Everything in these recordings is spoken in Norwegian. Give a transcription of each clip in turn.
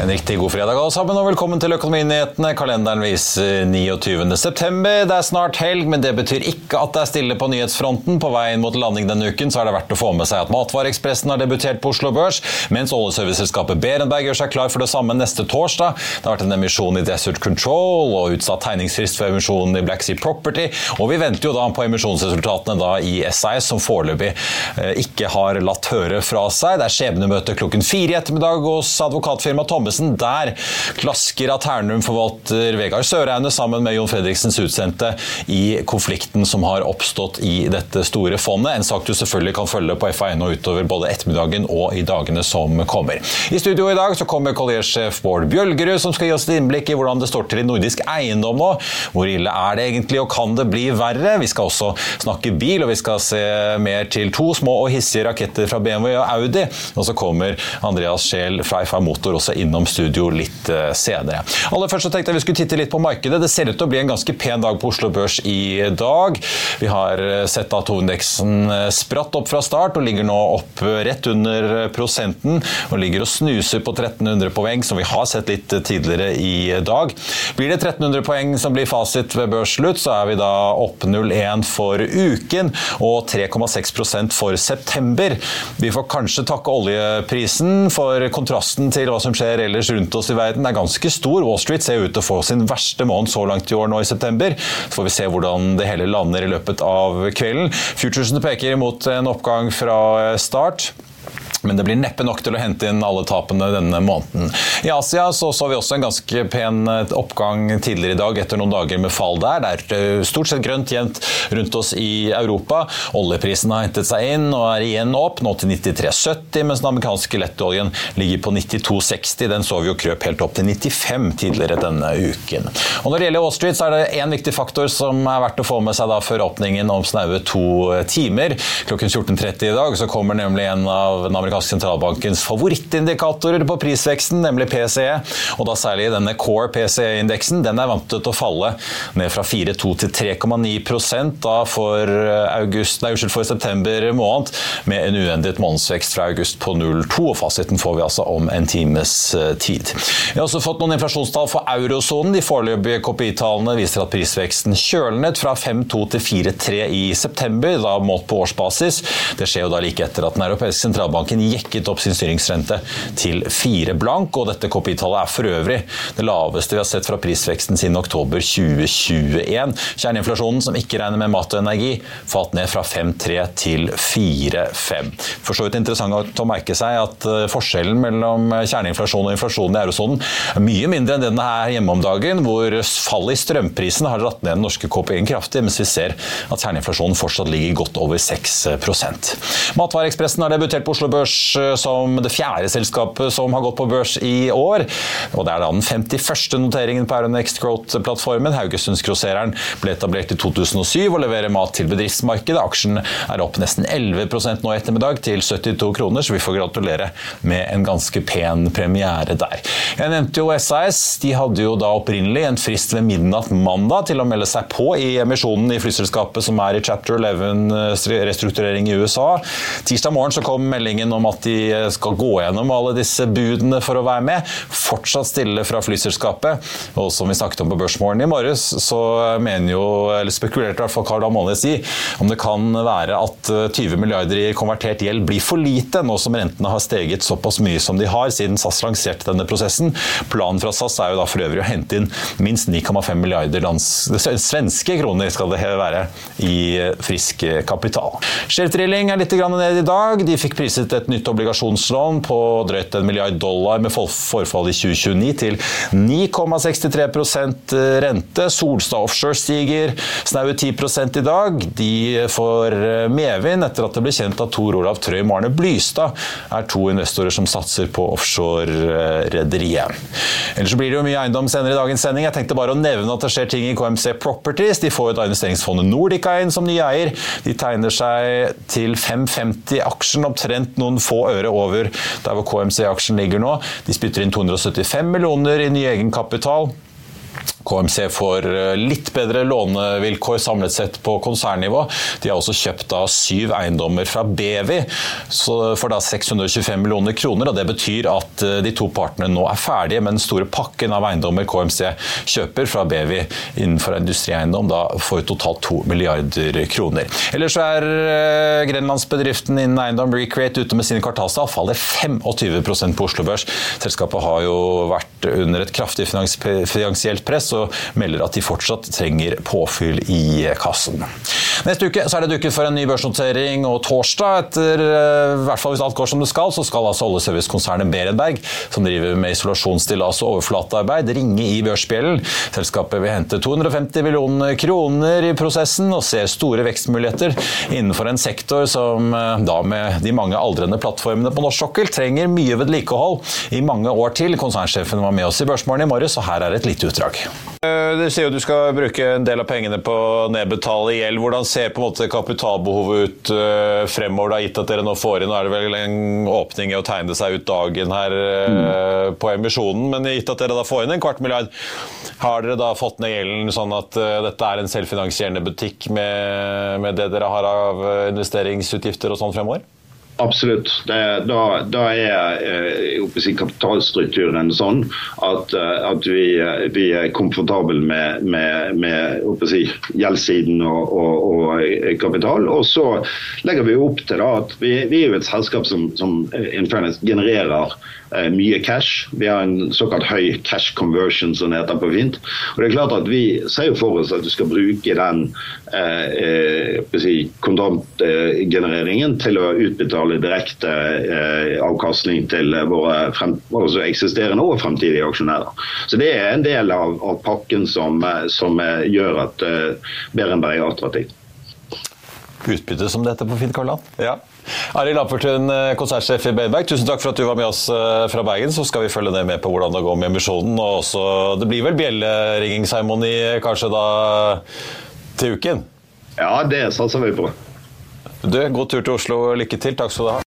En riktig god fredag alle sammen, og velkommen til Økonominyhetene. Kalenderen viser 29. september. Det er snart helg, men det betyr ikke at det er stille på nyhetsfronten. På veien mot landing denne uken så er det verdt å få med seg at Matvareekspressen har debutert på Oslo Børs, mens oljeserviceselskapet Berenberg gjør seg klar for det samme neste torsdag. Det har vært en emisjon i Desert Control og utsatt tegningsfrist for emisjonen i Black Sea Property, og vi venter jo da på emisjonsresultatene da i SAS, som foreløpig eh, ikke har latt høre fra seg. Det er skjebnemøte klokken fire i ettermiddag hos advokatfirmaet Thommessen. Der klasker Aternum-forvalter Vegard Søreine sammen med Jon Fredriksens utsendte i konflikten som har oppstått i dette store fondet. En sak du selvfølgelig kan følge på FA1 og utover både ettermiddagen og i dagene som kommer. I studio i dag så kommer Collier-sjef Bård Bjølgerud, som skal gi oss et innblikk i hvordan det står til i nordisk eiendom nå. Hvor ille er det egentlig, og kan det bli verre? Vi skal også snakke bil, og vi skal se mer til to små og hissige raketter fra BMW og Audi. Og så kommer Andreas Scheel fra FA Motor også innom studio litt eh, senere. Aller først så tenkte jeg vi skulle titte litt på markedet. Det ser ut til å bli en ganske pen dag på Oslo Børs i dag. Vi har eh, sett at hovedindeksen eh, spratt opp fra start og ligger nå opp rett under prosenten. Og ligger og snuser på 1300 poeng, som vi har sett litt tidligere i dag. Blir det 1300 poeng som blir fasit ved børsslutt, så er vi da opp 0,1 for uken og 3,6% for september. Vi får kanskje takke oljeprisen for kontrasten til hva som skjer ellers rundt oss i verden er ganske stor. Wall Street ser ut til å få sin verste måned så langt i år nå i september. Så får vi se hvordan det hele lander i løpet av kvelden. Futuresene peker mot en oppgang fra start. Men det blir neppe nok til å hente inn alle tapene denne måneden. I Asia så, så vi også en ganske pen eh, oppgang tidligere i dag etter noen dager med fall der. Det er eh, stort sett grønt jevnt rundt oss i Europa. Oljeprisen har hentet seg inn og er igjen opp, nå til 93,70, mens den amerikanske lettoljen ligger på 92,60. Den så vi jo krøp helt opp til 95 tidligere denne uken. Og Når det gjelder Wall Street, så er det én viktig faktor som er verdt å få med seg da før åpningen om snaue to timer. Klokken 14.30 i dag så kommer nemlig en av den amerikanske sentralbankens favorittindikatorer på prisveksten, nemlig PCE, og da særlig denne Core PCE-indeksen. Den er vantet til å falle ned fra 4,2 til 3,9% da for, august, nei, for september måned, med en uendret månedsvekst fra august på 0,2. og Fasiten får vi altså om en times eh, tid. Vi har også fått noen inflasjonstall for eurosonen. De foreløpige KPI-tallene viser at prisveksten kjølnet fra 5,2 til 4,3 i september, da målt på årsbasis. Det skjer jo da like etter at Den europeiske sentralbanken jekket opp sin styringsrente til 4 blank, og dette KPI-tallet er for øvrig det laveste vi har sett fra prisveksten siden oktober 2021. Kjerneinflasjonen, som ikke regner med mat og energi, falt ned fra 5,3 til 4,5. For så vidt interessant å merke seg at eh, forskjellen mellom kjerneinflasjon og inflasjon i eurosonen er mye mindre enn den er hjemme om dagen, hvor fallet i strømprisen har dratt ned den norske KPI-en kraftig, mens vi ser at kjerneinflasjonen fortsatt ligger godt over 6% Matvareekspressen har debutert på Oslo Børs eh, som det fjerde selskapet som har gått på børs i år. Og Det er da den 51. noteringen på Euronext Growth-plattformen. Haugesundsgrossereren ble etablert i 2007 og leverer mat til bedriftsmarkedet. Aksjen er opp nesten 11 nå i ettermiddag til 72 kroner, så vi får gratulere med en ganske pen premiere der. Jeg nevnte jo SAS. De hadde jo da opprinnelig en frist ved midnatt mandag til å melde seg på i emisjonen i flyselskapet som er i chapter 11-restrukturering i USA. Tirsdag morgen så kom meldingen om at de skal gå gjennom alle disse budene for å være med. Fortsatt stille fra flyselskapet. Og som vi snakket om på Børsmorgen i morges, så mener jo, eller spekulerte i hvert fall Carl Amanes i om det kan være at at 20 milliarder i konvertert gjeld blir for lite, nå som rentene har steget såpass mye som de har siden SAS lanserte denne prosessen. Planen fra SAS er jo da for øvrig å hente inn minst 9,5 milliarder svenske kroner skal det være, i frisk kapital. Share Drilling er litt ned i dag. De fikk priset et nytt obligasjonslån på drøyt en milliard dollar med forfall i 2029 til 9,63% rente. Solstad Offshore stiger snaue 10 i dag. De får medvind etter at det ble kjent at Tor Olav Trøim og Arne Blystad er to investorer som satser på offshore-rederiet. Ellers blir det jo mye eiendom senere i dagens sending. Jeg tenkte bare å nevne at det skjer ting i KMC Properties. De får jo da investeringsfondet Nordica inn som ny eier. De tegner seg til 5,50 aksjen, omtrent noen få øre over der hvor KMC-aksjen ligger nå. De spytter inn 275 millioner i ny egenkapital. KMC får eh, litt bedre lånevilkår samlet sett på konsernnivå. De har også kjøpt da syv eiendommer fra Bevi for da 625 millioner kroner. og Det betyr at eh, de to partene nå er ferdige med den store pakken av eiendommer KMC kjøper fra Bevi innenfor industrieiendom, da for totalt 2 milliarder kroner. Ellers er eh, grenlandsbedriften innen eiendom Recreate ute med sine kvartalstall, faller 25% på Oslo Børs. Selskapet har jo vært under et kraftig finansielt press. Og melder at de fortsatt trenger påfyll i kassen. Neste uke er det dukket for en ny børsnotering, og torsdag, etter, eh, i hvert fall hvis alt går som det skal, så skal altså oljeservicekonsernet Berenberg, som driver med isolasjonsstillas og overflatearbeid, ringe i børsbjellen. Selskapet vil hente 250 millioner kroner i prosessen og ser store vekstmuligheter innenfor en sektor som eh, da med de mange aldrende plattformene på norsk sokkel trenger mye vedlikehold i mange år til. Konsernsjefen var med oss i Børsmorgen i morges, og her er et lite utdrag. Eh, du sier jo du skal bruke en del av pengene på å nedbetale gjeld. Hvordan ser på en måte kapitalbehovet ut uh, fremover, da, gitt at dere nå får inn Nå er det vel en åpning i å tegne seg ut dagen her mm. på emisjonen, men gitt at dere da får inn en kvart milliard, har dere da fått ned gjelden sånn at dette er en selvfinansierende butikk med, med det dere har av investeringsutgifter og sånn fremover? Absolutt. Det, da, da, er eh, si, kapitalstrukturen sånn at, eh, at vi, eh, vi, er komfortable med, med, med si, gjeldssiden og, og, og, kapital. Og så legger vi opp til da, at vi, vi er et selskap som, som genererer mye cash. Vi har en såkalt høy cash conversion, som det heter på fint. Og det er klart at Vi ser jo for oss at du skal bruke den eh, eh si, kontantgenereringen til å utbetale direkte eh, avkastning til våre frem, altså eksisterende og fremtidige aksjonærer. Så Det er en del av, av pakken som, eh, som gjør at eh, Berenberg er attraktivt. Utbytte, som dette på fint, Karland. Ja. Arild Appertun, eh, konsertsjef i Beberg, tusen takk for at du var med oss eh, fra Bergen. Så skal vi følge ned med på hvordan det går med emisjonen. Og også, det blir vel bjelleringingseremoni kanskje da til uken? Ja, det satser vi på. Du, God tur til Oslo. Lykke til. Takk skal du ha.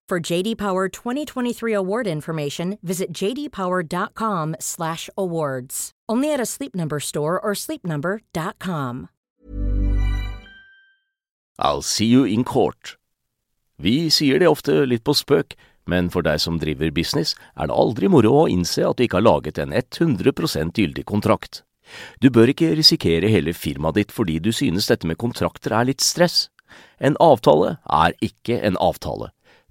For JD Power 2023 award information, visit jdpower.com/awards. Only at a Sleep Number store or sleepnumber.com. I'll see you in court. Vi sier det ofte litt på spøk, men for deg som driver business, er det aldri moro å innse at du ikke har laget en 100% gyldig kontrakt. Du bør ikke risikere hele firmaet ditt fordi du synes dette med kontrakter er litt stress. En avtale er ikke en avtale.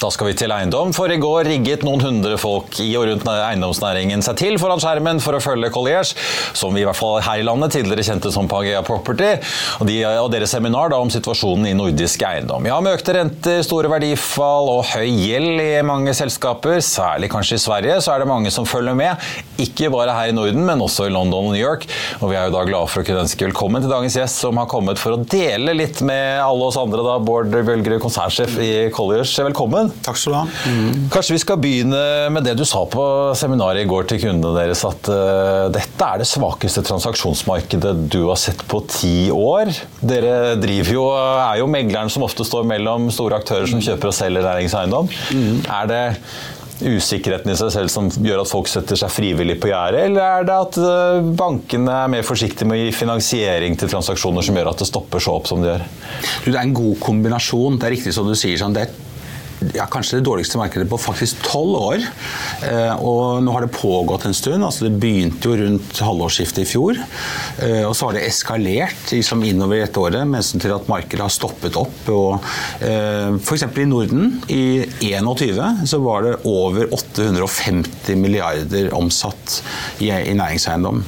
Da skal vi til eiendom, for i går rigget noen hundre folk i og rundt eiendomsnæringen seg til foran skjermen for å følge Colliers, som vi i hvert fall her i landet tidligere kjente som Pagea Property, og, de, og deres seminar da, om situasjonen i nordisk eiendom. Ja, med økte renter, store verdifall og høy gjeld i mange selskaper, særlig kanskje i Sverige, så er det mange som følger med. Ikke bare her i Norden, men også i London og New York. Og vi er jo da glade for å kunne ønske velkommen til dagens gjest, som har kommet for å dele litt med alle oss andre, da, Bård Bølgerud, konsernsjef i Colliers. Velkommen. Takk skal du ha. Mm. Kanskje vi skal begynne med det du sa på seminaret i går til kundene deres, at uh, dette er det svakeste transaksjonsmarkedet du har sett på ti år. Dere driver jo, er jo megleren som ofte står mellom store aktører som kjøper og selger næringseiendom. Mm. Er det usikkerheten i seg selv som gjør at folk setter seg frivillig på gjerdet, eller er det at eh, bankene er mer forsiktige med å gi finansiering til transaksjoner som gjør at det stopper så opp som det gjør? Det er en god kombinasjon. Det er riktig som du sier. Sånn, det er ja, kanskje det dårligste markedet på faktisk tolv år. Eh, og nå har det pågått en stund. altså Det begynte jo rundt halvårsskiftet i fjor. Eh, og så har det eskalert liksom innover dette året, mens til at markedet har stoppet opp. og eh, F.eks. i Norden, i 2021 så var det over 850 milliarder omsatt i, i næringseiendom.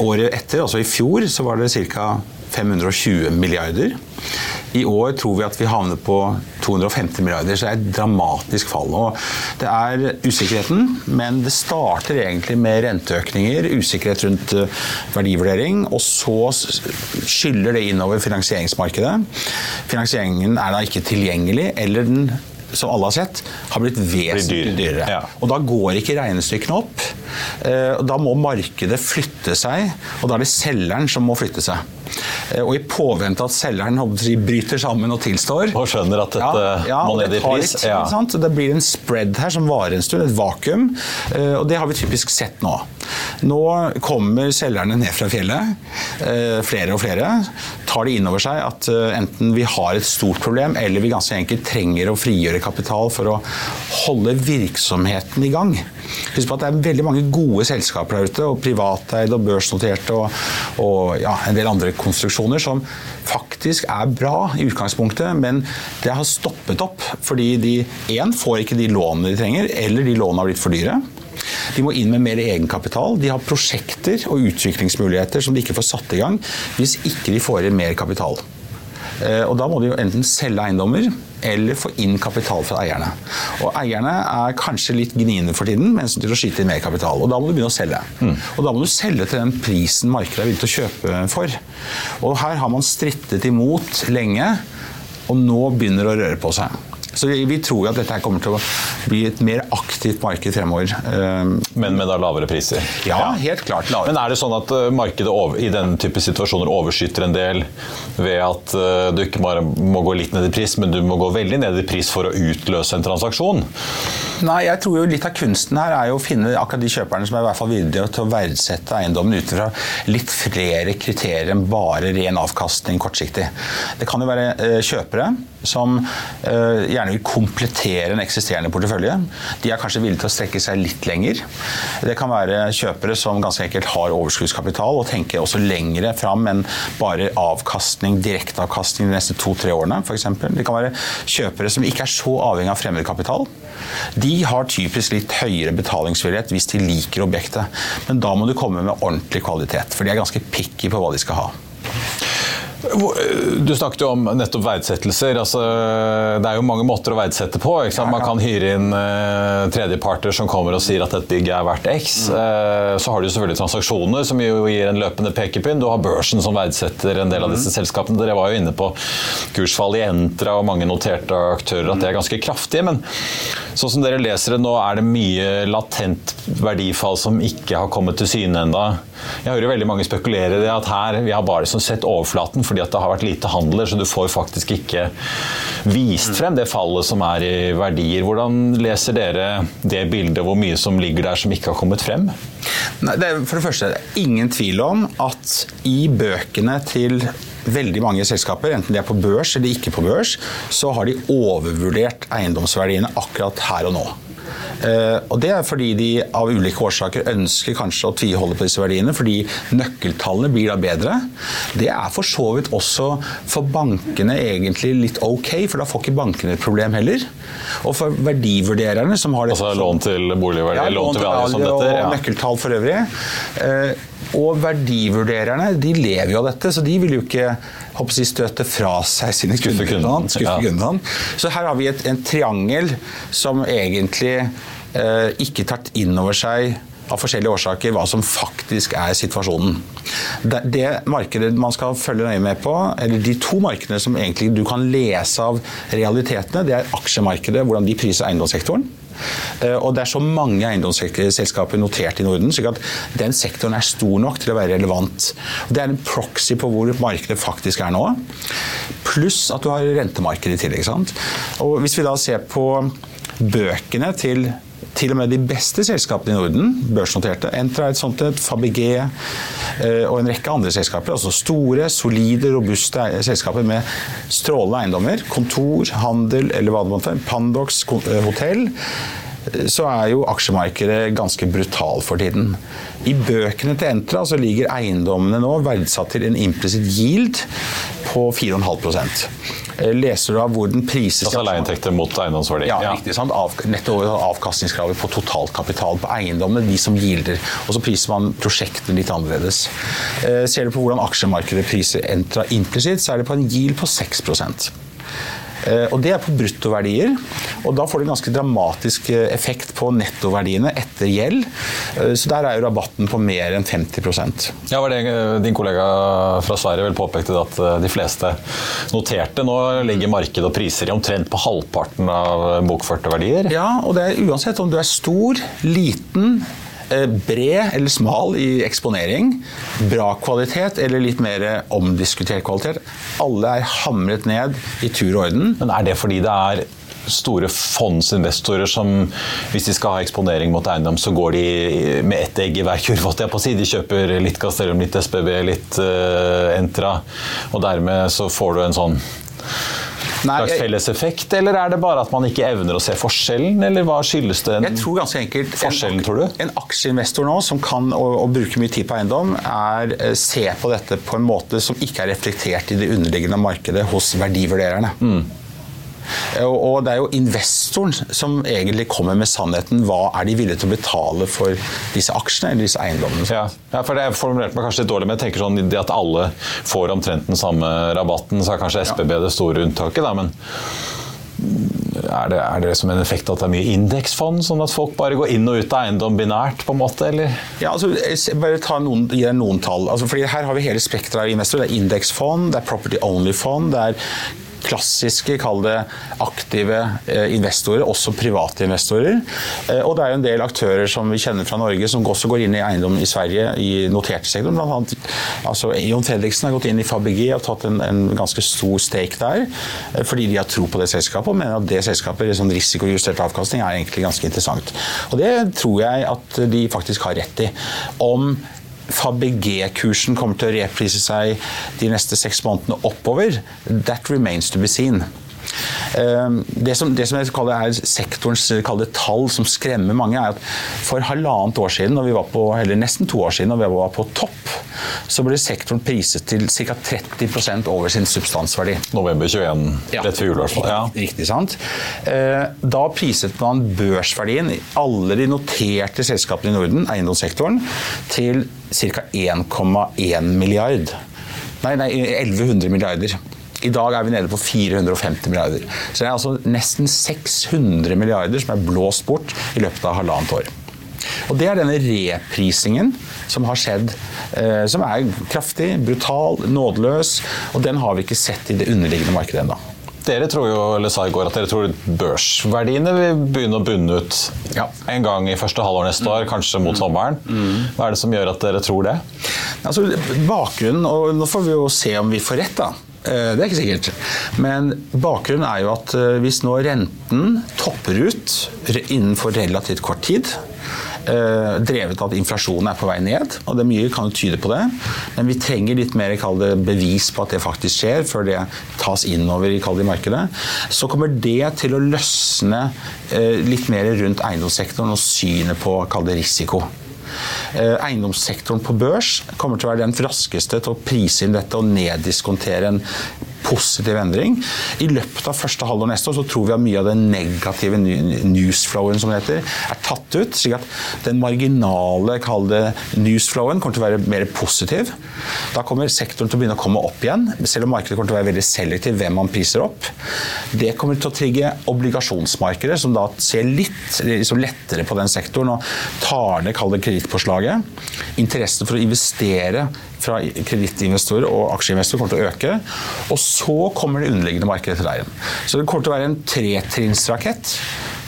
Året etter, altså i fjor, så var det ca. 520 milliarder. I år tror vi at vi havner på 250 milliarder, så det er et dramatisk fall. Og det er usikkerheten, men det starter egentlig med renteøkninger, usikkerhet rundt eh, verdivurdering, og så skyller det innover finansieringsmarkedet. Finansieringen er da ikke tilgjengelig, eller den som alle har sett, har blitt vesentlig dyrere. Ja. Og da går ikke regnestykkene opp. Eh, da må markedet flytte seg, og da er det selgeren som må flytte seg. Eh, og i påvente at selgeren bryter sammen og tilstår Og skjønner at dette ja, ja, må ned i pris. Litt, ja. Det blir en spread her som varer en stund, et vakuum. Eh, og det har vi typisk sett nå. Nå kommer selgerne ned fra fjellet, eh, flere og flere. Tar det inn over seg at enten vi har et stort problem, eller vi ganske enkelt trenger å frigjøre kapital for å holde virksomheten i gang. Husk på at det er veldig mange gode selskaper der ute, og privateide og børsnoterte og, og ja, en del andre konstruksjoner som faktisk er bra i utgangspunktet, men det har stoppet opp fordi de én får ikke de lånene de trenger, eller de lånene har blitt for dyre. De må inn med mer egenkapital. De har prosjekter og utviklingsmuligheter som de ikke får satt i gang hvis ikke de får inn mer kapital. Eh, og da må de jo enten selge eiendommer eller få inn kapital fra eierne. Og eierne er kanskje litt gniende for tiden, mens de skyte inn mer kapital. Og da må du begynne å selge. Mm. Og da må du selge til den prisen markedet er villig til å kjøpe for. Og her har man strittet imot lenge, og nå begynner det å røre på seg. Så vi, vi, tror at dette kommer til å bli et mer aktivt marked fremover. Ehm, Men med da lavere priser? Ja, helt klart. Lavere. Men er det sånn at eh, markedet over, i denne type situasjoner overskyter en del ved at uh, du ikke bare må gå litt ned i pris, men du må gå veldig ned i pris for å utløse en transaksjon? Nei, jeg tror jo litt av kunsten her er jo å finne akkurat de kjøperne som er i hvert fall villige til å verdsette eiendommen ut fra litt flere kriterier enn bare ren avkastning kortsiktig. Det kan jo være uh, kjøpere som uh, gjerne vil komplettere en eksisterende portefølje. De er kanskje villige til å strekke seg litt lenger. Det kan være kjøpere som ganske enkelt har overskuddskapital og tenker også lengre fram enn bare avkastning, direkteavkastning de neste to-tre årene f.eks. Det kan være kjøpere som ikke er så avhengig av fremmedkapital. De har typisk litt høyere betalingsvillighet hvis de liker objektet. Men da må du komme med ordentlig kvalitet, for de er ganske picky på hva de skal ha. Du snakket jo om nettopp verdsettelser. Altså, det er jo mange måter å verdsette på. Man kan hyre inn uh, tredjeparter som kommer og sier at et bygg er verdt X. Mm. Uh, så har du selvfølgelig transaksjoner som jo gir en løpende pekepinn. Du har børsen som verdsetter en del av disse mm. selskapene. Dere var jo inne på kursfall i Entra og mange noterte aktører, at det er ganske kraftige. Men sånn som dere leser det nå, er det mye latent verdifall som ikke har kommet til syne ennå. Jeg hører veldig mange spekulere i det at her vi har bare sett overflaten fordi at det har vært lite handler, så du får faktisk ikke vist frem det fallet som er i verdier. Hvordan leser dere det bildet, hvor mye som ligger der som ikke har kommet frem? Nei, det er for det første ingen tvil om at i bøkene til veldig mange selskaper, enten de er på børs eller ikke på børs, så har de overvurdert eiendomsverdiene akkurat her og nå. Eh, og Det er fordi de av ulike årsaker ønsker kanskje å tviholde på disse verdiene, fordi nøkkeltallene blir da bedre. Det er for så vidt også for bankene egentlig litt ok, for da får ikke bankene et problem heller. Og for verdivurdererne som har det Altså lån til boligverdi, ja, lån til valg som dette? Ja. Og nøkkeltall for øvrig. Eh, og verdivurdererne de lever jo av dette, så de vil jo ikke håper jeg, støte fra seg sine kunder. Ja. ja. Så her har vi et, en triangel som egentlig eh, ikke tatt inn over seg av forskjellige årsaker hva som faktisk er situasjonen. Det, det, markedet man skal følge nøye med på, eller de to markedene som egentlig du kan lese av realitetene, det er aksjemarkedet, hvordan de priser eiendomssektoren. Eh, og det er så mange eiendomsselskaper notert i Norden, slik at den sektoren er stor nok til å være relevant. Det er en proxy på hvor markedet faktisk er nå. Pluss at du har rentemarkedet i tillegg. Hvis vi da ser på bøkene til til og med de beste selskapene i Norden, børsnoterte, Entra et sånt et, Fabigé eh, og en rekke andre selskaper. Altså store, solide, robuste selskaper med strålende eiendommer. Kontor, handel eller hva det måtte være. Pandox, eh, hotell så er jo aksjemarkedet ganske brutal for tiden. I bøkene til Entra ligger eiendommene nå verdsatt til en implisitt yield på 4,5 eh, Leser du av hvor den prises Altså leieinntekter mot eiendomsverdi? Ja, ja. riktig. Sant? Av, netto avkastningskravet på totalkapital på eiendommen, de som gilder. Og så priser man prosjektene litt annerledes. Eh, ser du på hvordan aksjemarkedet priser Entra implisitt, så er det på en gild på 6 Eh, og Det er på bruttoverdier. og Da får det en ganske dramatisk eh, effekt på nettoverdiene etter gjeld. Eh, så Der er jo rabatten på mer enn 50% Ja, var det Din kollega fra Sverige vel påpekte at de fleste noterte nå ligger markedet og priser i omtrent på halvparten av bokførte verdier? Ja, og det er uansett om du er stor, liten Eh, bred eller smal i eksponering, bra kvalitet eller litt mer omdiskutert kvalitet. Alle er hamret ned i tur og orden. Men er det fordi det er store fondsinvestorer som hvis de skal ha eksponering mot eiendom, så går de med ett egg i hver kurv. Si. De kjøper litt Castellum, litt SBB, litt uh, Entra. Og dermed så får du en sånn Slags felleseffekt, eller er det bare at man ikke evner å se forskjellen, eller hva skyldes det? Jeg tror ganske enkelt forskjellen, tror du? En aksjeinvestor nå som kan og, og bruker mye tid på eiendom, er eh, se på dette på en måte som ikke er reflektert i det underliggende markedet hos verdivurdererne. Mm. Og det er jo investoren som egentlig kommer med sannheten. Hva er de villige til å betale for disse aksjene eller disse eiendommene? Ja, ja for det er formulert meg kanskje litt dårlig, men jeg tenker sånn at alle får omtrent den samme rabatten, så er kanskje SBB det store unntaket, da. men er det, er det, som en effekt at det er mye indeksfond, sånn at folk bare går inn og ut av eiendom binært? på en måte, eller? Ja, altså, bare ta noen, gi deg noen tall. Altså, fordi Her har vi hele spekteret av investorer. Det er indeksfond, det er property only-fond, det er klassiske, kall det aktive eh, investorer, også private investorer. Eh, og det er jo en del aktører som vi kjenner fra Norge, som også går inn i eiendom i Sverige i noterte sektoren. Blant annet, altså, Jon Fredriksen har gått inn i Fabege og tatt en, en, ganske stor stake der, eh, fordi de har tro på det selskapet og mener at det selskapet, sånn risikojustert avkastning, er egentlig ganske interessant. Og det tror jeg at de faktisk har rett i. Om FABG-kursen kommer til å reprise seg de neste seks månedene oppover, that remains to be seen. Ehm, det som, det som jeg kaller er sektorens kaller tall som skremmer mange, er at for halvannet år siden, på, eller nesten to år siden, når vi var på topp, så ble sektoren priset til ca. 30% over sin substansverdi. November 21, rett før jul i hvert fall. Ja. Riktig, sant. Ehm, da priset man børsverdien i alle de noterte selskapene i Norden, eiendomssektoren, til ca. 1,1 milliard. Nei, nei, 1100 milliarder. I dag er vi nede på 450 milliarder. Så det er altså nesten 600 milliarder som er blåst bort i løpet av halvannet år. Og Det er denne reprisingen som har skjedd, eh, som er kraftig, brutal, nådeløs. Og den har vi ikke sett i det underliggende markedet ennå. Dere tror jo, eller sa i går at dere tror børsverdiene vil begynne å bunne ut Ja. en gang i første halvår neste år, kanskje mot sommeren. Hva er det som gjør at dere tror det? Altså, bakgrunnen, og nå får vi jo se om vi får rett, da. Eh, Det er ikke sikkert. Men bakgrunnen er jo at eh, hvis nå renten topper ut innenfor relativt kort tid, eh, drevet av at inflasjonen er på vei ned, og det er mye kan tyde på det, men vi trenger litt mer bevis på at det faktisk skjer, før det tas innover i det, markedet, så kommer det til å løsne litt mer rundt eiendomssektoren og synet på det, risiko. Eh, Eiendomssektoren på børs kommer til å være den raskeste til å prise inn dette og neddiskontere en positiv endring. I løpet av første halvår neste år så tror vi at mye av den negative newsflowen som det heter, er tatt ut. slik at den marginale newsflowen kommer til å være mer positiv. Da kommer sektoren til å begynne å komme opp igjen, selv om markedet kommer til å være veldig selektiv hvem man priser opp. Det kommer til å trigge obligasjonsmarkedet, som da ser litt liksom lettere på den sektoren og tar ned kall kredittpåslaget. Interessen for å investere fra kredittinvestorer og aksjeinvestorer kommer til å øke. Og så kommer det underliggende markedet til veien. Så det kommer til å være en tretrinnsrakett.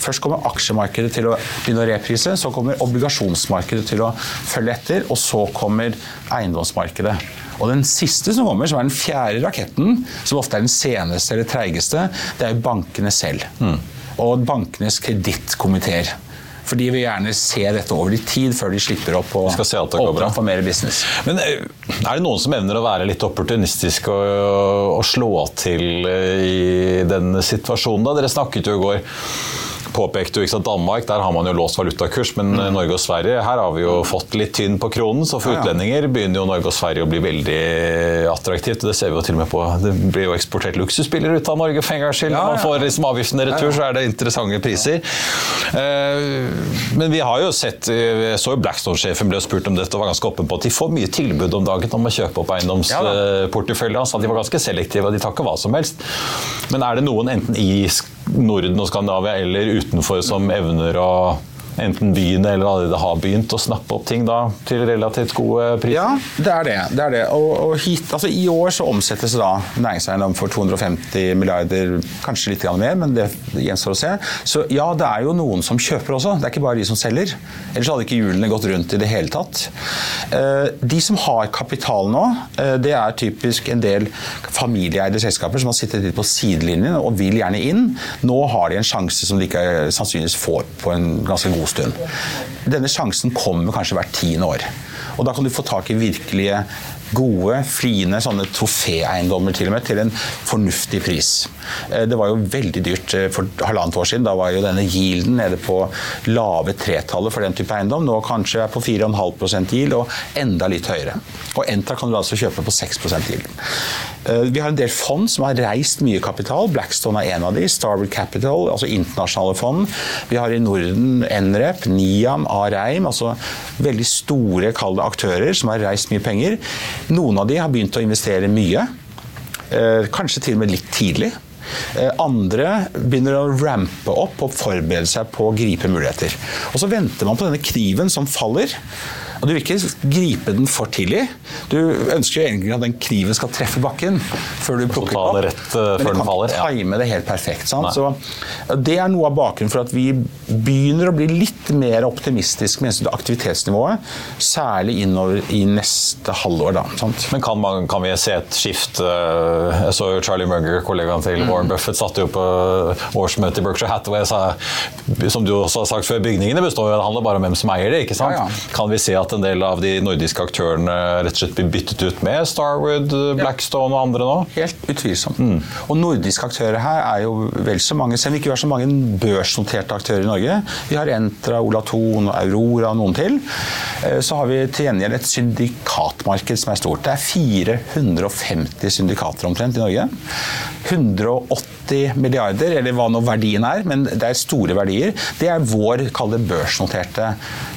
Først kommer aksjemarkedet til å begynne å reprise, så kommer obligasjonsmarkedet til å følge etter, og så kommer eiendomsmarkedet. Og den siste som kommer, som er den fjerde raketten, som ofte er den seneste eller treigeste, det er bankene selv. Og bankenes kredittkomiteer. For de vil gjerne se dette over i tid før de slipper opp og skal se at det går åpner opp for mer business. Men eh, er det noen som evner å være litt opportunistisk og, og slå til eh, i den situasjonen? da? Dere snakket jo i går påpekte jo ikke sant, Danmark, der har man jo låst valutakurs, men mm. Norge og Sverige her har vi jo fått litt tynn på kronen. Så for Ja, ja. utlendinger begynner jo Norge og Sverige å bli veldig attraktivt. Det ser vi jo til og med på. Det blir jo eksportert luksusbiler ut av Norge for en gangs skyld. Når man får liksom avgiftene retur, så er det interessante priser. Eh, Men vi har jo sett eh, Jeg så jo Blackstone-sjefen ble spurt om dette og var ganske åpen på at de får mye tilbud om dagen om å kjøpe opp eiendomsporteføljen. Han sa de var ganske selektive, og de tar ikke hva som helst. Men er det noen enten i Norden og Skandinavia eller utenfor som evner å enten begynne eller allerede har begynt å snappe opp ting da til relativt gode priser? Ja, det er det. det, er det. Og, og hit, altså, I år så omsettes da næringseiendom for 250 milliarder, kanskje litt mer, men det gjenstår å se. Så ja, det er jo noen som kjøper også. Det er ikke bare de som selger. Ellers hadde ikke hjulene gått rundt i det hele tatt. Eh, De som har kapital nå, eh, det er typisk en del familieeide selskaper som har sittet litt på sidelinjen og vil gjerne inn. Nå har de en sjanse som de ikke sannsynligvis får på en ganske god stund. Denne sjansen kommer kanskje hvert tiende år. Og da kan du få tak i virkelige gode, fine sånne troféeiendommer til og med, til en fornuftig pris. Eh, Det var jo veldig dyrt eh, for halvannet år siden. Da var jo denne yielden nede på lave tretallet for den type eiendom. Nå kanskje er på 4,5 yield og enda litt høyere. Og Entra kan du altså kjøpe på 6 yield. Eh, Vi har en del fond som har reist mye kapital. Blackstone er en av de. Starwood Capital, altså internasjonale fond. Vi har i Norden Nrep, Niam, Areim, altså veldig store kalde aktører som har reist mye penger. Noen av de har begynt å investere mye. Eh, Kanskje til og med litt tidlig. Eh, Andre begynner å rampe opp og forberede seg på å gripe muligheter. Og så venter man på denne kniven som faller. Og Du vil ikke gripe den for tidlig. Du ønsker jo egentlig at den kniven skal treffe bakken før du plukker den den opp. rett, eh, før Men den du faller, ja. time det helt perfekt. Sant? Så eh, Det er noe av bakgrunnen for at vi begynner å bli litt mer optimistiske med aktivitetsnivået. Særlig innover i neste halvår. Da, sant? Men kan, man, kan vi se et skift eh, Jeg så jo Charlie Munger, kollegaen Mm. til Warren Buffett, satt jo på årsmøte i Berkshire Hathaway sa som du også har sagt før, bygningene består jo, det handler bare om hvem som eier det. ikke sant? Ja, ja. Kan vi se at en del av de nordiske aktørene rett og slett blir byttet ut med Starwood, Blackstone og andre nå? Helt utvilsomt. Og nordiske aktører her er jo vel så mange, selv om vi ikke har så mange børsnoterte aktører i Norge. Vi har Entra, Olaton, Aurora og noen til. Eh, Så har vi til gjengjeld et syndikatmarked som er stort. Det er 450 syndikater omtrent i Norge. 180 milliarder, eller hva nå verdien er, men det er store verdier. Det er vår, kall det børsnoterte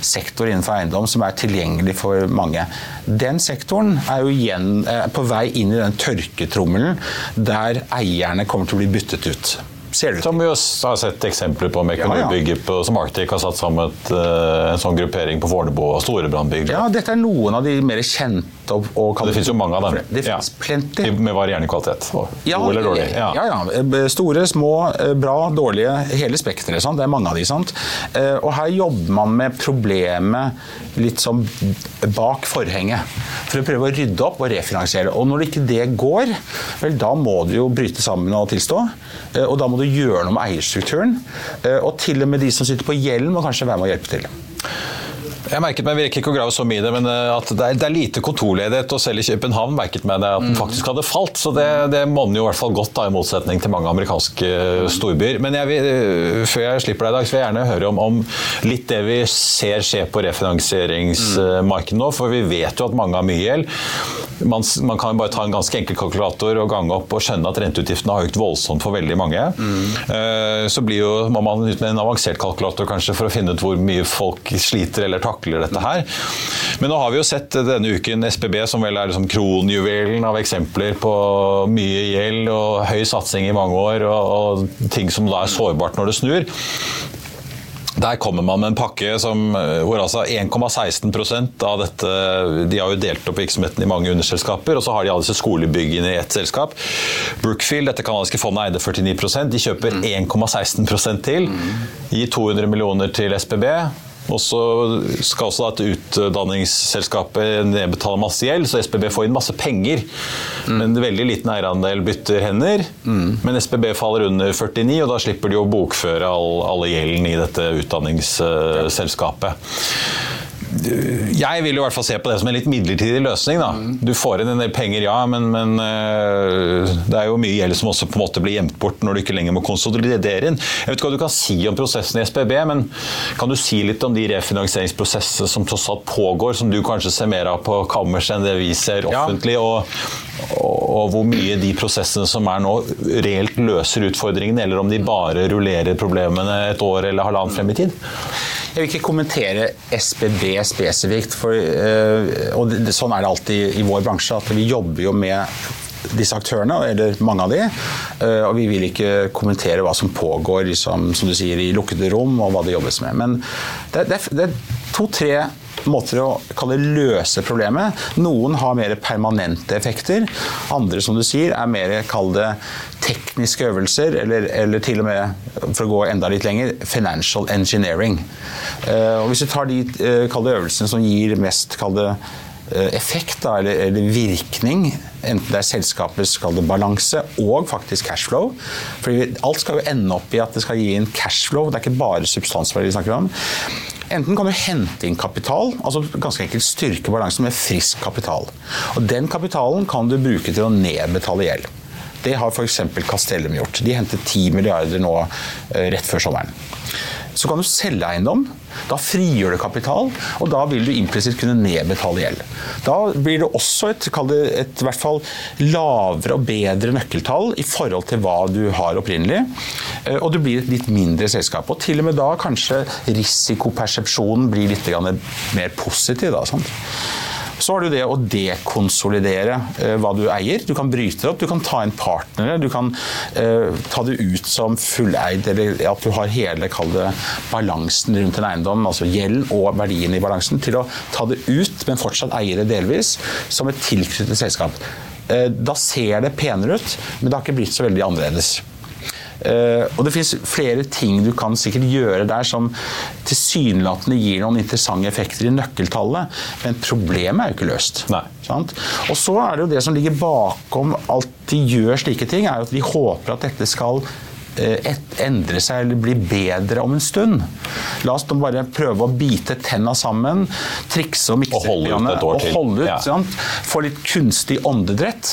sektor innenfor eiendom, som er tilgjengelig for mange. Den sektoren er jo igjen eh, på vei inn i den tørketrommelen der eierne kommer til å bli byttet ut. Ser det. Som vi har sett eksempler på med ja, ja. Som Arctic har satt sammen et, eh, en sånn gruppering på Fornebu og Storebrandbygg. Ja, dette er noen av de mer kjente og, kan... Det finnes jo mange av dem. Det finnes ja. plenty. Med varierende kvalitet. Ja, God eller dårlig. Ja. ja, ja. Store, små, eh, bra, dårlige. Hele spekteret. Det er mange av de. sant? Eh, og her jobber man med problemet litt som bak forhenget. For å prøve å rydde opp og refinansiere. Og når ikke det går, vel da må du jo bryte sammen og tilstå. Og da må du gjøre noe med eierstrukturen. Eh, og til og med de som sitter på gjelden, må kanskje være med og hjelpe til. Jeg merket meg, virker ikke å grave så mye i det, men eh, at det er, det er lite kontorledighet. Og selv i København merket meg det at den mm. faktisk hadde falt. Så det, det monner jo i hvert fall godt, da, i motsetning til mange amerikanske eh, storbyer. Men jeg vil, eh, før jeg slipper deg i dag, så vil jeg gjerne høre om, om litt det vi ser skje på refinansieringsmarkedet nå. For vi vet jo at mange har mye gjeld. Man, man, kan bare ta en ganske enkel kalkulator og gange opp og skjønne at renteutgiftene har økt voldsomt for veldig mange. Mm. Så jo, må man ut med en avansert kalkulator kanskje for å finne ut hvor mye folk sliter eller takler dette her. Men nå har vi jo sett denne uken SPB, som vel er liksom kronjuvelen av eksempler på mye gjeld og høy satsing i mange år, og, og ting som da er sårbart når det snur. Der kommer man med en pakke som, hvor altså 1,16% av dette De har jo delt opp virksomheten i mange underselskaper, og så har de alle disse skolebyggene i ett selskap. Brookfield, dette kanadiske fondet, eide 49% De kjøper 1,16% til. Gir 200 millioner til SPB. Og så skal også et utdanningsselskapet nedbetale masse gjeld, så SPB får inn masse penger. Mm. Men veldig liten eierandel bytter hender. Mm. Men SPB faller under 49, og da slipper de å bokføre all, alle gjelden i dette utdanningsselskapet jeg vil jo i hvert fall se på det som en litt midlertidig løsning. Da. Du får inn en del penger, ja, men, men uh, det er jo mye gjeld som også på en måte blir gjemt bort når du ikke lenger må konsolidere inn. Jeg vet ikke hva du kan si om prosessen i SPB, men kan du si litt om de refinansieringsprosessene som tross alt pågår, som du kanskje ser mer av på kammerset enn det vi ser offentlig, ja. og, og, hvor mye de prosessene som er nå, reelt løser utfordringene, eller om de bare rullerer problemene et år eller halvannet frem i tid? Jeg vil ikke kommentere SBB spesifikt, for, eh, og sånn er det alltid i vår bransje. at Vi jobber jo med disse aktørene, eller mange av de. Eh, og vi vil ikke kommentere hva som pågår liksom, som du sier, i lukkede rom, og hva det jobbes med. Men det, det, det er to-tre måter å kalle løse problemet. Noen har mer permanente effekter. Andre som du sier, er mer tekniske øvelser, eller, eller, til og med, for å gå enda litt lenger, financial engineering. Uh, og hvis du tar de uh, øvelsene som gir mest uh, effekt da, eller, eller, virkning, enten det er selskapets balanse og faktisk cashflow For alt skal jo ende opp i at det skal gi en cashflow, det er ikke bare substansverdi vi snakker om. Enten kan du hente inn kapital, altså ganske enkelt styrke balansen med frisk kapital. Og Den kapitalen kan du bruke til å nedbetale gjeld. Det har f.eks. Castellum gjort. De hentet 10 milliarder nå eh, rett før sommeren. Så kan du selge eiendom. Da frigjør det kapital, og da vil du implisitt kunne nedbetale gjeld. Da blir det også et, det, et hvert fall lavere og bedre nøkkeltall i forhold til hva du har opprinnelig. Eh, og du blir et litt mindre selskap. Og til og med da kanskje risikopersepsjonen blir litt mer positiv. Da, sant? Så har du det å dekonsolidere eh, hva du eier. Du kan bryte det opp, du kan ta inn partnere, du kan eh, ta det ut som fulleid, eller at du har hele det, balansen rundt en eiendom, altså gjeld og verdien i balansen, til å ta det ut, men fortsatt eie det delvis, som et tilknyttet selskap. Eh, da ser det penere ut, men det har ikke blitt så veldig annerledes. Uh, og det finnes flere ting du kan sikkert gjøre der som tilsynelatende gir noen interessante effekter i nøkkeltallet, men problemet er jo ikke løst. Og så er det jo det som ligger bakom alt de gjør slike ting, er jo at de håper at dette skal Eh, et, endre seg eller bli bedre om en stund. La oss bare prøve å bite tenna sammen, trikse og mikse og holde ut et år til. Holde ut, ja. Få litt kunstig åndedrett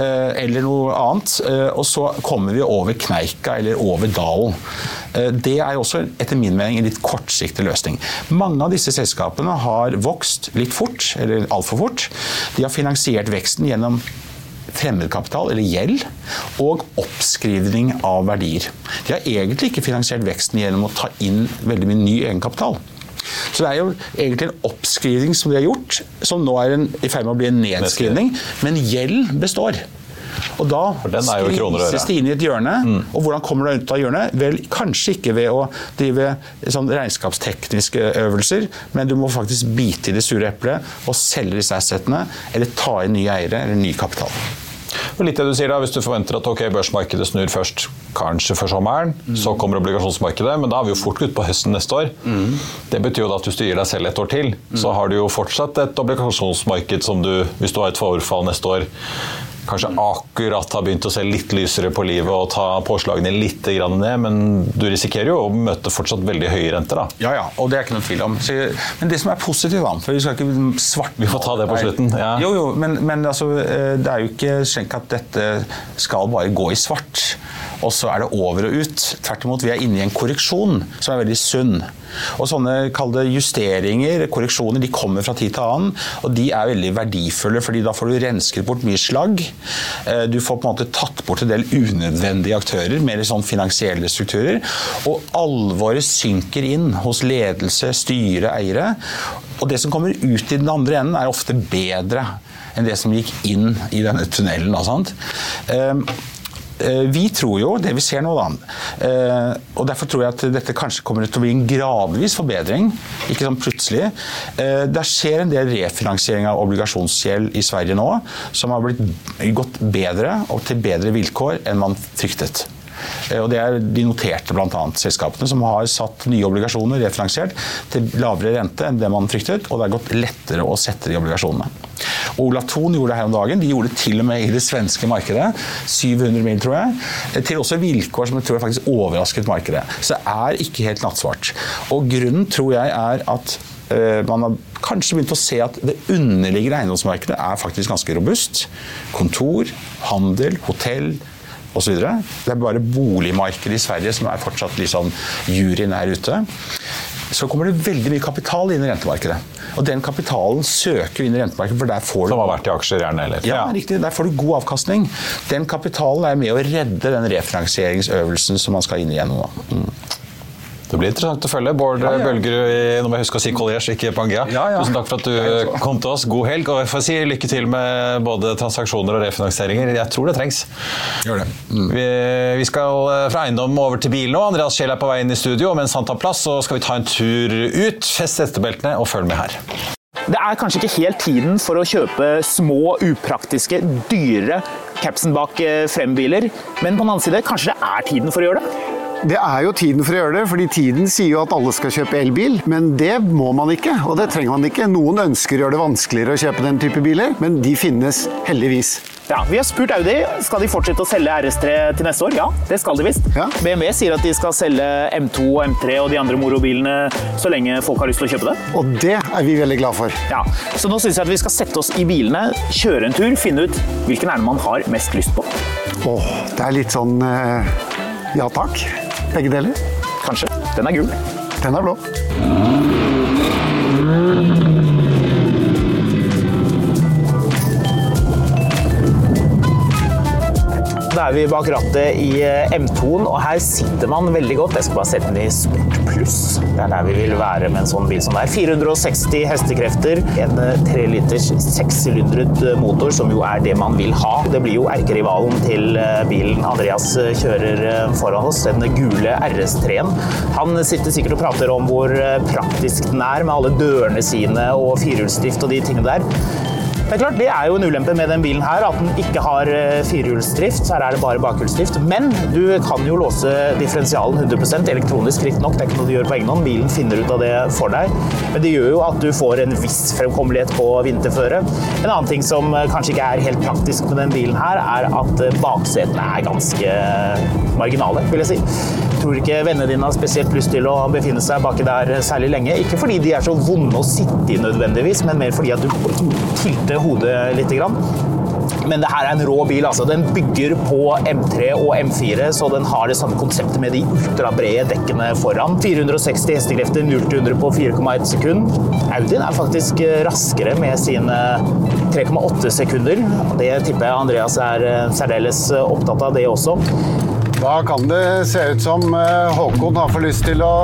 eh, eller noe annet. Eh, og så kommer vi over kneika eller over dalen. Det er også etter min mening en litt kortsiktig løsning. Mange av disse selskapene har vokst litt fort, eller altfor fort. De har finansiert veksten gjennom fremmedkapital, eller gjeld, og oppskrivning av verdier. De har egentlig ikke finansiert veksten gjennom å ta inn veldig mye ny egenkapital. Så det er jo egentlig en oppskrivning som de har gjort, som nå er en, i ferd med å bli en nedskrivning. Men gjeld består. Og da skvises det inn i et hjørne. Og hvordan kommer du ut av hjørnet? Vel, kanskje ikke ved å drive sånn regnskapstekniske øvelser, men du må faktisk bite i det sure eplet og selge disse assetene, eller ta inn nye eiere eller ny kapital. Og litt det du sier da, Hvis du forventer at okay, børsmarkedet snur først kanskje før sommeren, så kommer obligasjonsmarkedet, men da er vi jo fort ute på høsten neste år. Det betyr jo da at du gir deg selv et år til, så har du jo fortsatt et obligasjonsmarked som du, hvis du har et forfall neste år, kanskje akkurat har begynt å se litt lysere på livet og ta påslagene litt grann ned, men du risikerer jo å møte fortsatt veldig høye renter. da. Ja, ja, og det er ikke noen tvil om. Så, men det som er positivt, da for Vi skal ikke svart... Vi får ta det på slutten, ja. Jo, jo, men, men altså, eh, det er jo ikke skjenk at dette skal bare gå i svart, og så er det over og ut. Tvert imot, vi er inne i en korreksjon som er veldig sunn. Og sånne kalde justeringer, korreksjoner, de kommer fra tid til annen, og de er veldig verdifulle, fordi da får du rensket bort mye slagg. Eh, Du får på en måte tatt bort en del unødvendige aktører, mer sånn finansielle strukturer, og alvoret synker inn hos ledelse, styre, eiere. Og det som kommer ut i den andre enden, er ofte bedre enn det som gikk inn i denne tunnelen. Da, sant? Eh, Vi tror jo det vi ser nå, da. eh, Og derfor tror jeg at dette kanskje kommer til å bli en gradvis forbedring. Ikke sånn plutselig. Eh, Det skjer en del refinansiering av obligasjonsgjeld i Sverige nå, som har blitt gått bedre og til bedre vilkår enn man fryktet. Eh, Og det er de noterte bl.a. selskapene som har satt nye obligasjoner refinansiert til lavere rente enn det man fryktet, og det er gått lettere å sette de obligasjonene. Ola Thon gjorde det her om dagen. De gjorde det til og med i det svenske markedet. 700 mil, tror jeg. Eh, Til også vilkår som jeg tror faktisk overrasket markedet. Så det er ikke helt nattsvart. Og grunnen tror jeg er at eh, man har kanskje begynt å se at det underliggende eiendomsmarkedet er faktisk ganske robust. Kontor, handel, hotell osv. Det er bare boligmarkedet i Sverige som er fortsatt liksom juryen er ute. Så kommer det veldig mye kapital inn i rentemarkedet. Og den kapitalen søker inn i rentemarkedet, for der får du Som har vært i aksjer, gjerne. eller? ja, riktig. Der får du god avkastning. Den kapitalen er med å redde den refinansieringsøvelsen som man skal inn igjennom nå. Mm. Det blir interessant å følge. Bård Ja, ja. Bølgerud i nå må jeg huske å si Colliers, ikke Pangea. Ja, ja. Tusen takk for at du kom til oss. God helg. Og jeg får si lykke til med både transaksjoner og refinansieringer. Jeg tror det trengs. Gjør det. Mm. Vi, vi skal eh, fra eiendom over til bil nå. Andreas Scheel er på vei inn i studio, og mens han tar plass, så skal vi ta en tur ut. Fest hestebeltene og følg med her. Det er kanskje ikke helt tiden for å kjøpe små, upraktiske, dyre capsen bak eh, frembiler, men på den annen side, kanskje det er tiden for å gjøre det? Det er jo tiden for å gjøre det, fordi tiden sier jo at alle skal kjøpe elbil. Men det må man ikke, og det trenger man ikke. Noen ønsker å gjøre det vanskeligere å kjøpe den type biler, men de finnes heldigvis. Ja, Vi har spurt Audi skal de fortsette å selge RS3 til neste år. Ja, det skal de visst. Ja. BMW sier at de skal selge M2 og M3 og de andre morobilene så lenge folk har lyst til å kjøpe det. Og det er vi veldig glad for. Ja, Så nå syns jeg at vi skal sette oss i bilene, kjøre en tur, finne ut hvilken er det man har mest lyst på. Åh, det er litt sånn eh, ja takk. Begge deler. Kanskje. Den er gul. Den er blå. Da er vi bak rattet i eh, M2-en, og her sitter man veldig godt. Jeg skal bare sette den i sport pluss. Det er der vi vil være med en sånn bil som er. 460 hestekrefter, en 3 liters sekssylindret eh, motor, som jo er det man vil ha. Det blir jo erkerivalen til eh, bilen Andreas kjører foran oss, den gule RS3-en. Han sitter sikkert og prater om hvor praktisk den er, med alle dørene sine og firehjulsdrift og de tingene der. Det er klart, det er jo en ulempe med den bilen her, at den ikke har eh, firehjulsdrift. Her er det bare bakhjulsdrift. Men du kan jo låse differensialen 100 elektronisk, riktignok. Det er ikke noe du gjør på egen hånd. Bilen finner ut av det for deg. Men det gjør jo at du får en viss fremkommelighet på vinterføre. En annen ting som eh, kanskje ikke er helt praktisk med den bilen her, er at eh, baksetene er ganske marginale, vil jeg si. Jeg tror ikke vennene dine har spesielt lyst til å befinne seg baki der særlig lenge. Ikke fordi de er så vonde å sitte i nødvendigvis, men mer fordi at du tilter hodet litt. Grann. Men det her er en rå bil. altså. Den bygger på M3 og M4, så den har det samme konseptet med de ultrabrede dekkene foran. 460 hestekrefter, 0-100 på 4,1 sekund. Audien er faktisk raskere med sine 3,8 sekunder. Det tipper jeg Andreas er særdeles opptatt av, det også. Da kan det se ut som eh, Håkon har for lyst til å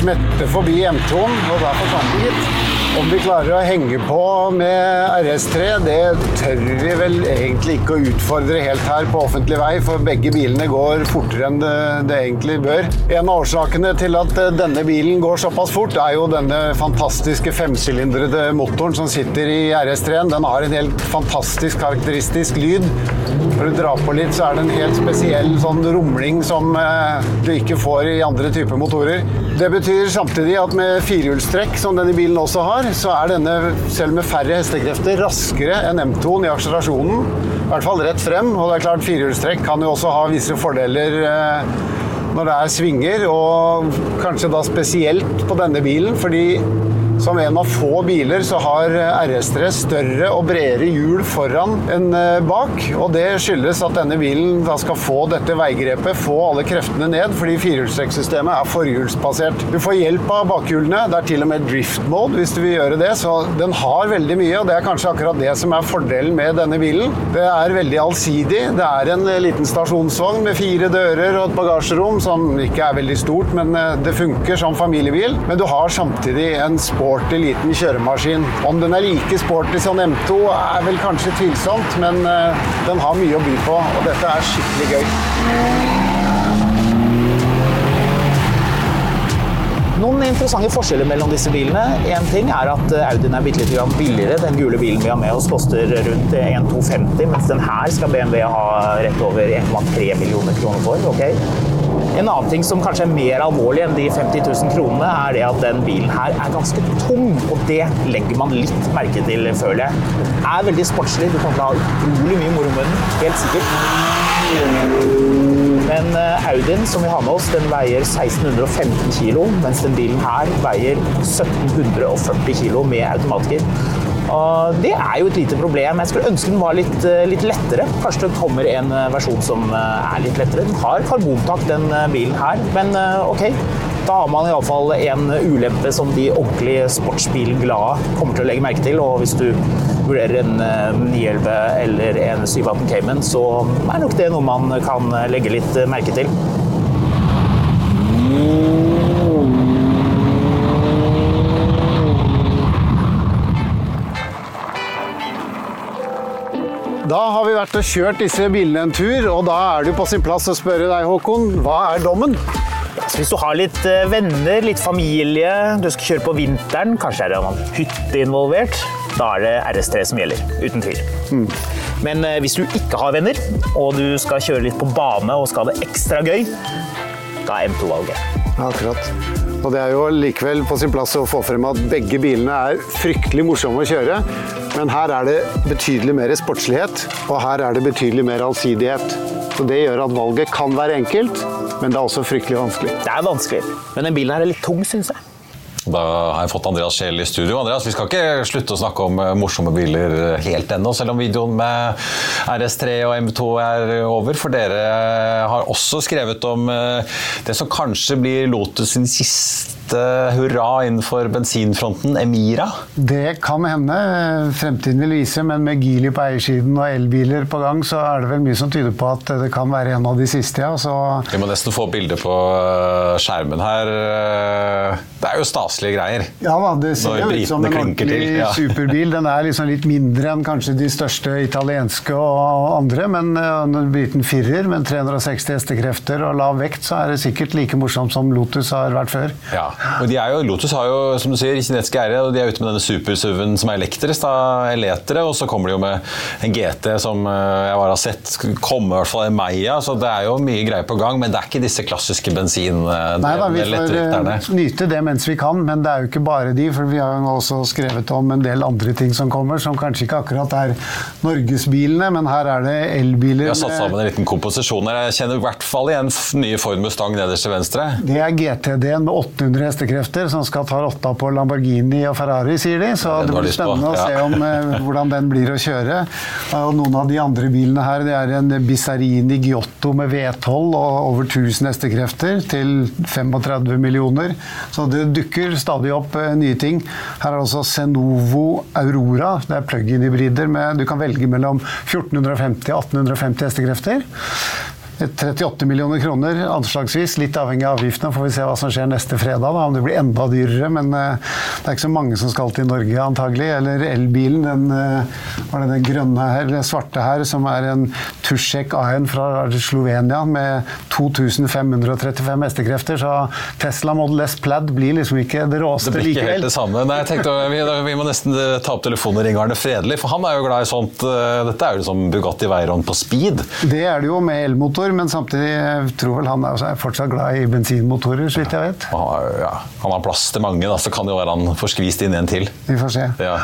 smette forbi M2-en, og derfor kan han hit. Om vi klarer å henge på med RS3, det tør vi vel egentlig ikke å utfordre helt her på offentlig vei, for begge bilene går fortere enn det, det egentlig bør. En av årsakene til at denne bilen går såpass fort, er jo denne fantastiske femsylindrede motoren som sitter i RS3-en. Den har en helt fantastisk karakteristisk lyd. For å dra på litt, så er det en helt spesiell sånn rumling som eh, du ikke får i andre typer motorer. Det betyr samtidig at med firehjulstrekk, som denne bilen også har, så er denne, selv med færre hestekrefter, raskere enn M2-en i akselerasjonen. I hvert fall rett frem. Og det er klart firehjulstrekk kan jo også ha visse fordeler eh, når det er svinger, og kanskje da spesielt på denne bilen, fordi som en av få biler så har RS3 større og bredere hjul foran enn eh, bak. Og det skyldes at denne bilen da skal få dette veigrepet, få alle kreftene ned, fordi firehjulstrekksystemet er forhjulsbasert. Du får hjelp av bakhjulene. Det er til og med drift mode hvis du vil gjøre det. Så den har veldig mye, og det er kanskje akkurat det som er fordelen med denne bilen. Det er veldig allsidig. Det er en eh, liten stasjonsvogn med fire dører og et bagasjerom som ikke er veldig stort, men eh, det funker som familiebil. Men du har samtidig en sport sporty liten kjøremaskin. Om den er like sporty som M2 er vel kanskje tvilsomt, men eh, den har mye å by på, og dette er skikkelig gøy. Noen interessante forskjeller mellom disse bilene. En ting er at eh, Audien er litt billigere. Den gule bilen vi har med oss koster rundt 1250, mens den her skal BMW ha rett over 1,3 millioner kroner for. Okay? En annen ting som kanskje er mer alvorlig enn de 50 000 kronene, er det at den bilen her er ganske tung. Og det legger man litt merke til, føler jeg. Er veldig sportslig. Du kommer til å ha utrolig mye moro med den, helt sikkert. Men eh, Audien som vi har med oss, den veier 1615 kg, mens den bilen her veier 1740 kg med automatgir. Og det er jo et lite problem. Jeg skulle ønske den var litt, eh, litt lettere. Kanskje det kommer en eh, versjon som eh, er litt lettere. Den har karbontak, den bilen her, men ok. Da har man iallfall en ulempe som de ordentlig sportsbilglade kommer til å legge merke til. Og hvis du vurderer en 911 eller en 718 Cayman, så er nok det noe man kan legge litt merke til. Da har vi vært og kjørt disse bilene en tur, og da er det på sin plass å spørre deg, Håkon, hva er dommen? Så hvis du har litt eh, venner, litt familie, du skal kjøre på vinteren, kanskje er det en hytte involvert, da er det RS3 som gjelder. Uten tvil. Mm. Men eh, hvis du ikke har venner, og du skal kjøre litt på bane og skal ha det ekstra gøy, da er M2-valget. Akkurat. Og det er jo likevel på sin plass å få frem at begge bilene er fryktelig morsomme å kjøre. Men her er det betydelig mer sportslighet, og her er det betydelig mer allsidighet. Så det gjør at valget kan være enkelt, men det er også fryktelig vanskelig. Det er vanskelig, men den bilen her er litt tung, syns jeg. Da har jeg fått Andreas Scheel i studio. Andreas, Vi skal ikke slutte å snakke om eh, morsomme biler helt ennå, selv om videoen med RS3 og M2 er over. For dere har også skrevet om eh, det som kanskje blir Lotus sin siste hurra innenfor bensinfronten, Emira? Det kan hende. Fremtiden vil vise, men med Geely på eiersiden og elbiler på gang, så er det vel mye som tyder på at det kan være en av de siste, ja. Så Vi må nesten få bilde på eh, skjermen her. Det er jo stas staselige greier. Ja da, det ser jo ut som en ordentlig ja. superbil. Den er liksom litt mindre enn kanskje de største italienske og andre, men uh, en liten firer med 360 hestekrefter og lav vekt, så er det sikkert like morsomt som Lotus har vært før. Ja, og de er jo, Lotus har jo, som du sier, kinesiske eiere, og de er ute med denne supersuven som er elektrisk, da, eletere, og så kommer de jo med en GT som uh, jeg bare har sett komme i hvert fall i Meia, så det er jo mye greier på gang, men det er ikke disse klassiske bensin... Uh, Nei da, vi får nyte det mens vi kan men det er jo ikke bare de, for vi har jo også skrevet om en del andre ting som kommer, som kanskje ikke akkurat er norgesbilene, men her er det elbiler. Vi har satt sammen en liten komposisjon her. Jeg kjenner i hvert fall igjen nye Ford Mustang nederst til venstre. Det er GTD-en med 800 hestekrefter som skal ta rotta på Lamborghini og Ferrari, sier de. Så det blir spennende ja. å se om, eh, hvordan den blir å kjøre. Og noen av de andre bilene her, det er en Bizarini Giotto med V12 og over 1000 hestekrefter til 35 millioner. Så det dukker stadig opp eh, nye ting. Her er også Senovo Aurora. Det er plug-in-hybrider. Du kan velge mellom 1450 og 1850 hestekrefter. 38 millioner kroner, anslagsvis. Litt avhengig av avgiftene. Får vi se hva som skjer neste fredag, da, om det blir enda dyrere. Men uh, det er ikke så mange som skal til Norge, antagelig. Eller elbilen, den, uh, var det den grønne her, eller svarte her, som er en Tusjek A1 fra Slovenia med 2535 hestekrefter. Så Tesla Model S Plaid blir liksom ikke det råeste likevel. Det blir ikke helt det samme. Nei, jeg tenkte, vi, vi, må nesten ta opp telefonen og ringe Arne Fredelig, for han er jo glad i sånt. Dette er jo liksom Bugatti Veyron på speed. Det er det jo med elmotor, men samtidig tror vel han er fortsatt glad i bensinmotorer, så vidt jeg vet. Han har, ja, han har plass til mange, da, så kan det jo være han får skvist inn en til. Vi får se. Ja.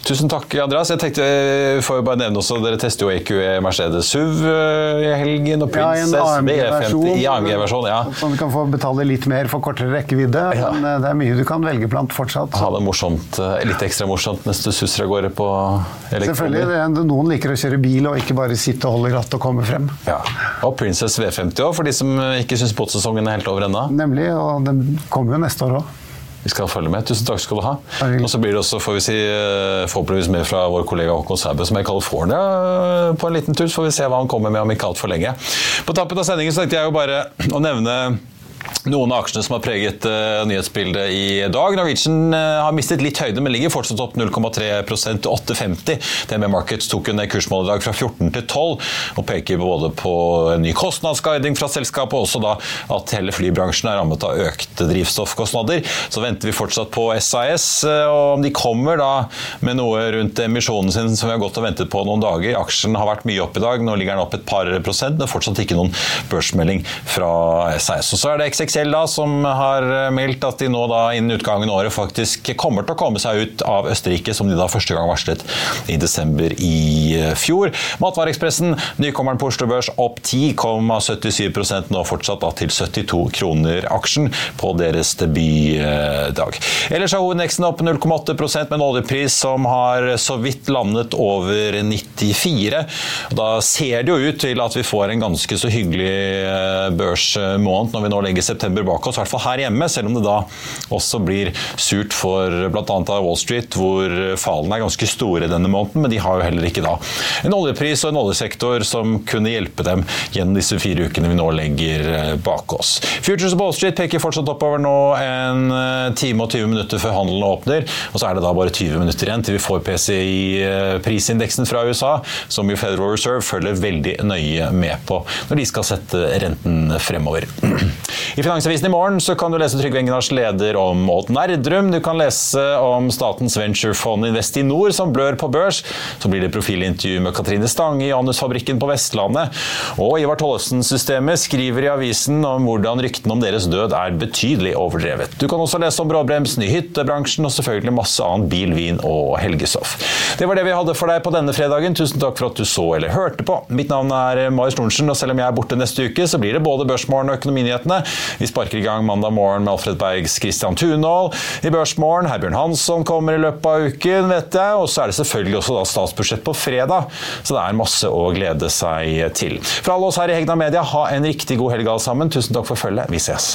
Tusen takk, Andreas. Jeg tenkte, jeg får jo bare nevne også, Dere tester jo EQE Mercedes SUV i helgen. og Princess ja, en AMG-versjon. I AMG-versjon, ja. Som du kan få betale litt mer for kortere rekkevidde. Ja. Men eh, det er mye du kan velge blant fortsatt. Ha det morsomt, litt ekstra morsomt mens du susser av gårde på Selvfølgelig. Det er, noen liker å kjøre bil og ikke bare sitte og holde rattet og komme frem. Ja. Og Princess V50 òg, for de som ikke syns båtsesongen er helt over ennå. Nemlig. Og den kommer jo neste år òg. Vi skal følge med. Tusen takk skal du ha. Og så blir det også, får vi si, forhåpentligvis mer fra vår kollega Håkon Sæbø, som er i California på en liten tur. Så får vi se hva han kommer med om ikke altfor lenge. På tappen av sendingen så tenkte jeg jo bare å nevne noen av aksjene som har preget uh, nyhetsbildet i dag. Norwegian uh, har mistet litt høyde, men ligger fortsatt opp 0,3 til 8,50. DNB Markets tok en kursmål i dag fra 14 til 12, og peker både på en ny kostnadsguiding fra selskapet, og også da at hele flybransjen er rammet av økte drivstoffkostnader. Så venter vi fortsatt på SAS, uh, og om de kommer da med noe rundt emisjonen sin som vi har gått og ventet på noen dager. Aksjen har vært mye opp i dag, nå ligger den opp et par prosent, men fortsatt ikke noen børsmelding fra SAS. Og så er det XXL da, som har meldt at de nå da innen utgangen av året faktisk kommer til å komme seg ut av Østerrike, som de da første gang varslet i desember i fjor. Matvareekspressen, nykommeren på Oslo Børs, opp 10,77% nå fortsatt da til 72 kroner aksjen på deres debutdag. Ellers er hovedneksen opp 0,8% med en oljepris som har så vidt landet over 94. Da ser det jo ut til at vi får en ganske så hyggelig børsmåned når vi nå legger september bak oss, i hvert fall her hjemme, selv om det da også blir surt for bl.a. Wall Street, hvor fallene er ganske store denne måneden, men de har jo heller ikke da en oljepris og en oljesektor som kunne hjelpe dem gjennom disse fire ukene vi nå legger bak oss. Futures på Wall Street peker fortsatt oppover nå en time og 20 minutter før handelen åpner, og så er det da bare 20 minutter igjen til vi får PCI-prisindeksen fra USA, som jo Federal Reserve følger veldig nøye med på når de skal sette renten fremover. I Finansavisen i morgen så kan du lese Trygve Engenars leder om Odd Nerdrum. Du kan lese om statens venturefond Investinor som blør på børs. Så blir det profilintervju med Katrine Stange i Anusfabrikken på Vestlandet. Og Ivar Tollefsen-systemet skriver i avisen om hvordan ryktene om deres død er betydelig overdrevet. Du kan også lese om bråbremsen i hyttebransjen og selvfølgelig masse annet bil, vin og helgestoff. Det var det vi hadde for deg på denne fredagen. Tusen takk for at du så eller hørte på. Mitt navn er Marius Lorentzen, og selv om jeg er borte neste uke, så blir det både Børsmorgen og Økonominyhetene. Vi sparker i gang mandag morgen med Alfred Bergs Christian Tunhold. I Børsmorgen Herbjørn Hansson kommer i løpet av uken, vet jeg. Og så er det selvfølgelig også da statsbudsjett på fredag. Så det er masse å glede seg til. Fra alle oss her i Hegna Media, ha en riktig god helg alle sammen. Tusen takk for følget. Vi ses.